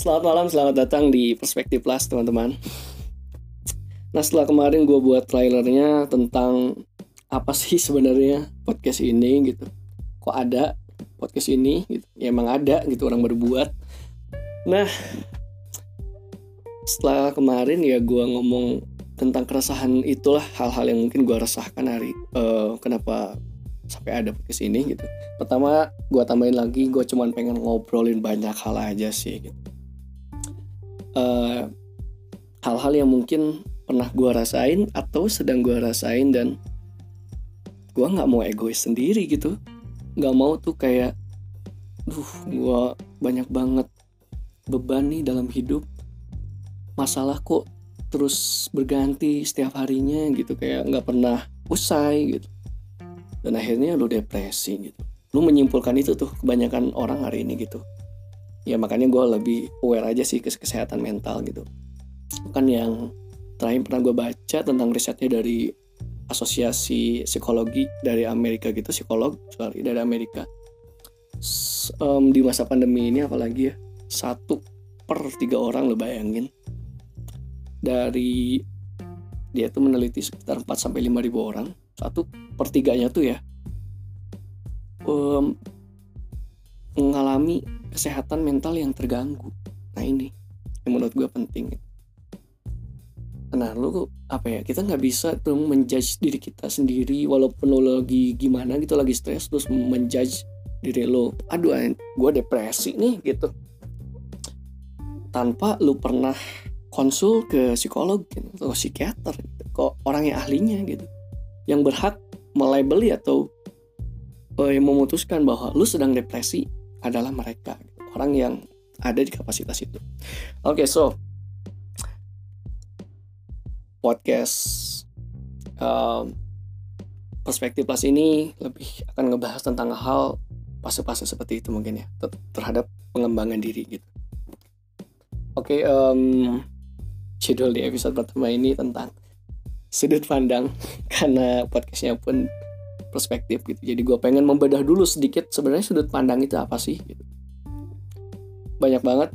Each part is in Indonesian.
Selamat malam, selamat datang di Perspektif Plus teman-teman. Nah setelah kemarin gue buat trailernya tentang apa sih sebenarnya podcast ini gitu. Kok ada podcast ini gitu? Ya emang ada gitu orang berbuat. Nah setelah kemarin ya gue ngomong tentang keresahan itulah hal-hal yang mungkin gue resahkan hari uh, kenapa sampai ada podcast ini gitu. Pertama gue tambahin lagi gue cuman pengen ngobrolin banyak hal aja sih gitu eh, hal-hal yang mungkin pernah gue rasain atau sedang gue rasain dan gue nggak mau egois sendiri gitu. Nggak mau tuh kayak duh gue banyak banget beban nih dalam hidup. Masalah kok terus berganti setiap harinya gitu. Kayak nggak pernah usai gitu. Dan akhirnya lu depresi gitu. Lu menyimpulkan itu tuh kebanyakan orang hari ini gitu ya makanya gue lebih aware aja sih ke kesehatan mental gitu. Bukan yang terakhir pernah gue baca tentang risetnya dari asosiasi psikologi dari Amerika gitu psikolog sorry dari Amerika. Um, di masa pandemi ini apalagi ya satu per tiga orang lo bayangin. Dari dia tuh meneliti sekitar 4 sampai lima ribu orang satu pertiganya tuh ya um, mengalami kesehatan mental yang terganggu. Nah ini yang menurut gue penting. Nah lu apa ya kita nggak bisa tuh menjudge diri kita sendiri walaupun lo lagi gimana gitu lagi stres terus menjudge diri lo aduh gue depresi nih gitu. Tanpa lu pernah konsul ke psikolog gitu, atau psikiater gitu, ke orang yang ahlinya gitu. Yang berhak melabeli atau uh, memutuskan bahwa lu sedang depresi adalah mereka orang yang ada di kapasitas itu. Oke, okay, so podcast um, perspektif plus ini lebih akan ngebahas tentang hal fase-fase seperti itu mungkin ya ter terhadap pengembangan diri gitu. Oke, okay, um, judul di episode pertama ini tentang sudut pandang karena podcastnya pun perspektif gitu. Jadi gue pengen membedah dulu sedikit sebenarnya sudut pandang itu apa sih gitu. banyak banget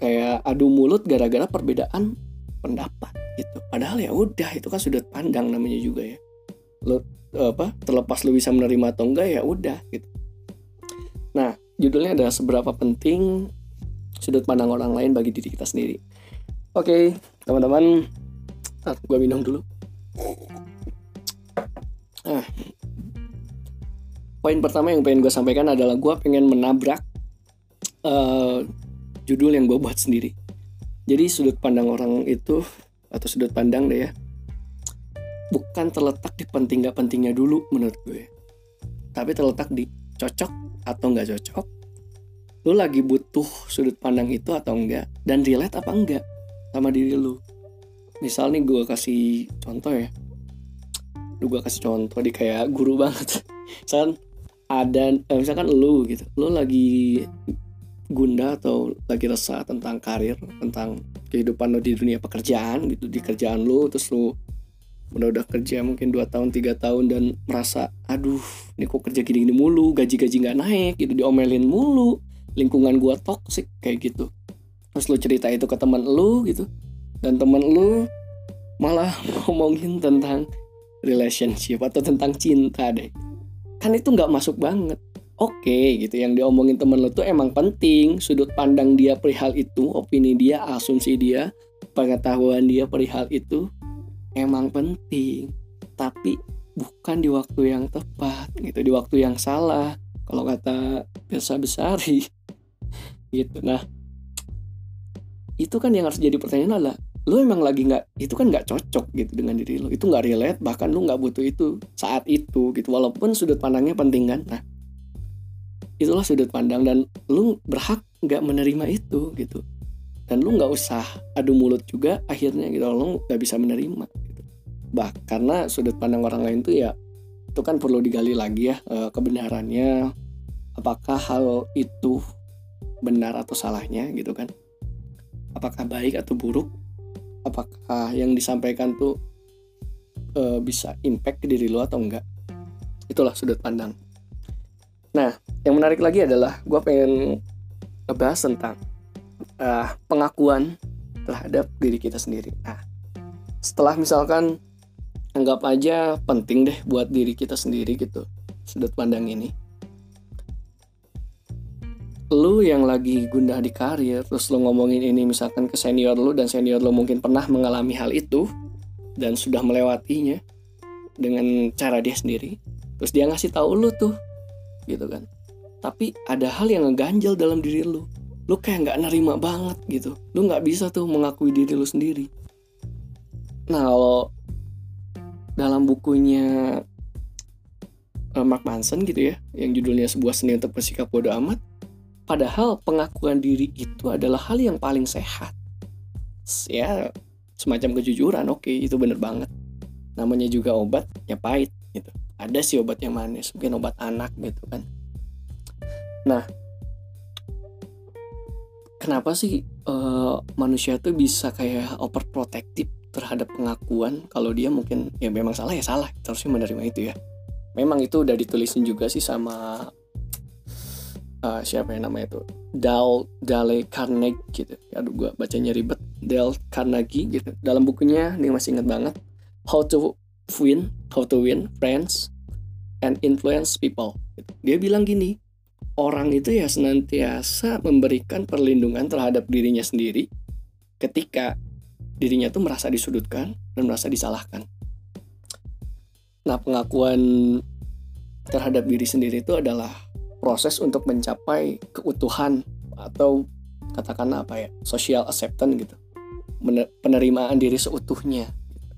kayak adu mulut gara-gara perbedaan pendapat gitu. Padahal ya udah itu kan sudut pandang namanya juga ya. Lo apa terlepas lo bisa menerima atau enggak ya udah gitu. Nah judulnya adalah seberapa penting sudut pandang orang lain bagi diri kita sendiri. Oke okay, teman-teman gue minum dulu poin pertama yang pengen gue sampaikan adalah gue pengen menabrak uh, judul yang gue buat sendiri. Jadi sudut pandang orang itu atau sudut pandang deh ya, bukan terletak di penting gak pentingnya dulu menurut gue, tapi terletak di cocok atau nggak cocok. Lu lagi butuh sudut pandang itu atau enggak dan relate apa enggak sama diri lu. Misal nih gue kasih contoh ya, lu gue kasih contoh di kayak guru banget misalkan ada eh, misalkan lu gitu lu lagi gunda atau lagi resah tentang karir tentang kehidupan lo di dunia pekerjaan gitu di kerjaan lu terus lu udah udah kerja mungkin 2 tahun tiga tahun dan merasa aduh ini kok kerja gini gini mulu gaji gaji nggak naik gitu diomelin mulu lingkungan gua toksik kayak gitu. Terus lu cerita itu ke teman lu gitu dan teman lu malah ngomongin tentang relationship atau tentang cinta deh kan itu nggak masuk banget. Oke okay, gitu. Yang diomongin temen lo tuh emang penting. Sudut pandang dia perihal itu opini dia asumsi dia pengetahuan dia perihal itu emang penting. Tapi bukan di waktu yang tepat gitu. Di waktu yang salah. Kalau kata biasa besari gitu. Nah itu kan yang harus jadi pertanyaan adalah lu emang lagi nggak itu kan nggak cocok gitu dengan diri lu. Itu nggak relate bahkan lu nggak butuh itu saat itu gitu. Walaupun sudut pandangnya penting kan. Nah itulah sudut pandang dan lu berhak nggak menerima itu gitu. Dan lu nggak usah adu mulut juga akhirnya gitu. Lu nggak bisa menerima gitu. bah karena sudut pandang orang lain tuh ya itu kan perlu digali lagi ya eh, kebenarannya. Apakah hal itu benar atau salahnya gitu kan? Apakah baik atau buruk apakah yang disampaikan tuh e, bisa impact ke diri lo atau enggak itulah sudut pandang nah yang menarik lagi adalah gue pengen ngebahas tentang uh, pengakuan terhadap diri kita sendiri. Nah, setelah misalkan anggap aja penting deh buat diri kita sendiri gitu sudut pandang ini. Lu yang lagi gundah di karir, terus lu ngomongin ini misalkan ke senior lu dan senior lu mungkin pernah mengalami hal itu dan sudah melewatinya dengan cara dia sendiri. Terus dia ngasih tahu lu tuh, gitu kan. Tapi ada hal yang ngeganjel dalam diri lu lu kayak nggak nerima banget gitu lu nggak bisa tuh mengakui diri lu sendiri nah kalau dalam bukunya uh, Mark Manson gitu ya yang judulnya sebuah seni untuk bersikap bodoh amat padahal pengakuan diri itu adalah hal yang paling sehat. Ya semacam kejujuran oke okay, itu bener banget. Namanya juga obat ya pahit gitu. Ada sih obat yang manis mungkin obat anak gitu kan. Nah kenapa sih uh, manusia tuh bisa kayak overprotective terhadap pengakuan? Kalau dia mungkin ya memang salah ya salah. Kita harusnya menerima itu ya. Memang itu udah ditulisin juga sih sama uh, siapa yang namanya itu? Dal Dale Carnegie gitu. Aduh gua bacanya ribet. Dale Carnegie gitu. Dalam bukunya ini masih inget banget. How to Win How to Win Friends and Influence People. Dia bilang gini orang itu ya senantiasa memberikan perlindungan terhadap dirinya sendiri ketika dirinya tuh merasa disudutkan dan merasa disalahkan. Nah, pengakuan terhadap diri sendiri itu adalah proses untuk mencapai keutuhan atau katakanlah apa ya, social acceptance gitu. Penerimaan diri seutuhnya.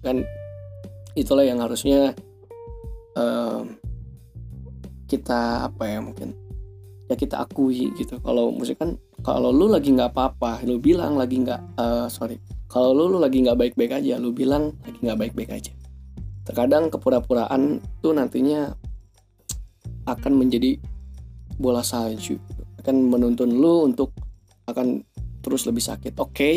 Kan itulah yang harusnya um, kita apa ya mungkin ya kita akui gitu kalau musik kan kalau lu lagi nggak apa-apa lu bilang lagi nggak uh, sorry kalau lu, lu lagi nggak baik-baik aja lu bilang lagi nggak baik-baik aja terkadang kepura-puraan tuh nantinya akan menjadi bola salju. Akan menuntun lu untuk akan terus lebih sakit. Oke okay,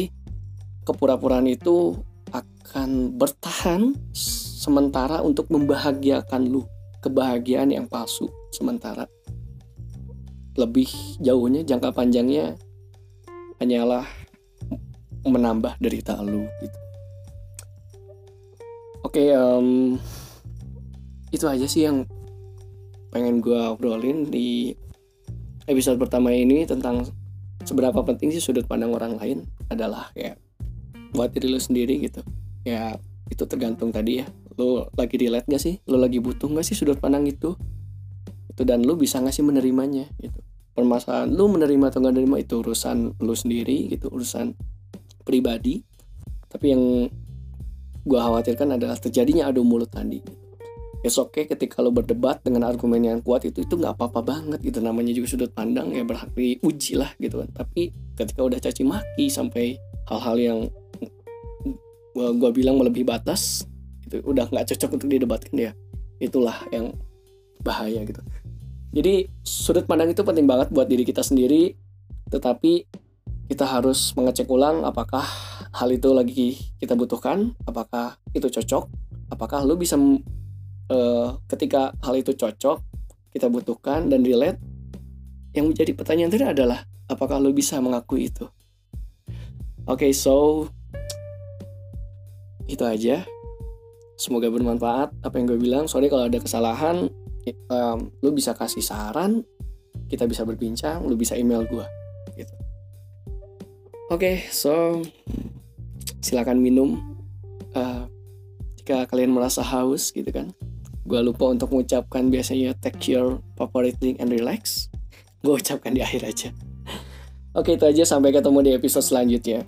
kepura-puraan itu akan bertahan sementara untuk membahagiakan lu. Kebahagiaan yang palsu sementara. Lebih jauhnya jangka panjangnya hanyalah menambah derita lu gitu. Oke, okay, um, itu aja sih yang pengen gue obrolin di episode pertama ini tentang seberapa penting sih sudut pandang orang lain adalah kayak buat diri lu sendiri gitu. Ya itu tergantung tadi ya. Lu lagi relate gak sih? Lu lagi butuh gak sih sudut pandang itu? itu dan lu bisa ngasih menerimanya gitu permasalahan lu menerima atau nggak menerima itu urusan lu sendiri gitu urusan pribadi tapi yang gua khawatirkan adalah terjadinya adu mulut tadi It's okay ketika lo berdebat dengan argumen yang kuat itu itu nggak apa-apa banget gitu. Namanya juga sudut pandang ya berhak diuji lah gitu kan. Tapi ketika udah caci maki sampai hal-hal yang gua, gua bilang melebihi batas itu udah nggak cocok untuk didebatkan ya itulah yang bahaya gitu. Jadi sudut pandang itu penting banget buat diri kita sendiri, tetapi kita harus mengecek ulang apakah hal itu lagi kita butuhkan, apakah itu cocok, apakah lu bisa uh, ketika hal itu cocok, kita butuhkan dan relate. Yang menjadi pertanyaan tadi adalah apakah lu bisa mengakui itu. Oke, okay, so itu aja. Semoga bermanfaat apa yang gue bilang. Sorry kalau ada kesalahan um, lu bisa kasih saran kita bisa berbincang lu bisa email gue gitu oke okay, so silakan minum uh, jika kalian merasa haus gitu kan gue lupa untuk mengucapkan biasanya take your favorite drink and relax. Gue ucapkan di akhir aja. Oke itu aja. Sampai ketemu di episode selanjutnya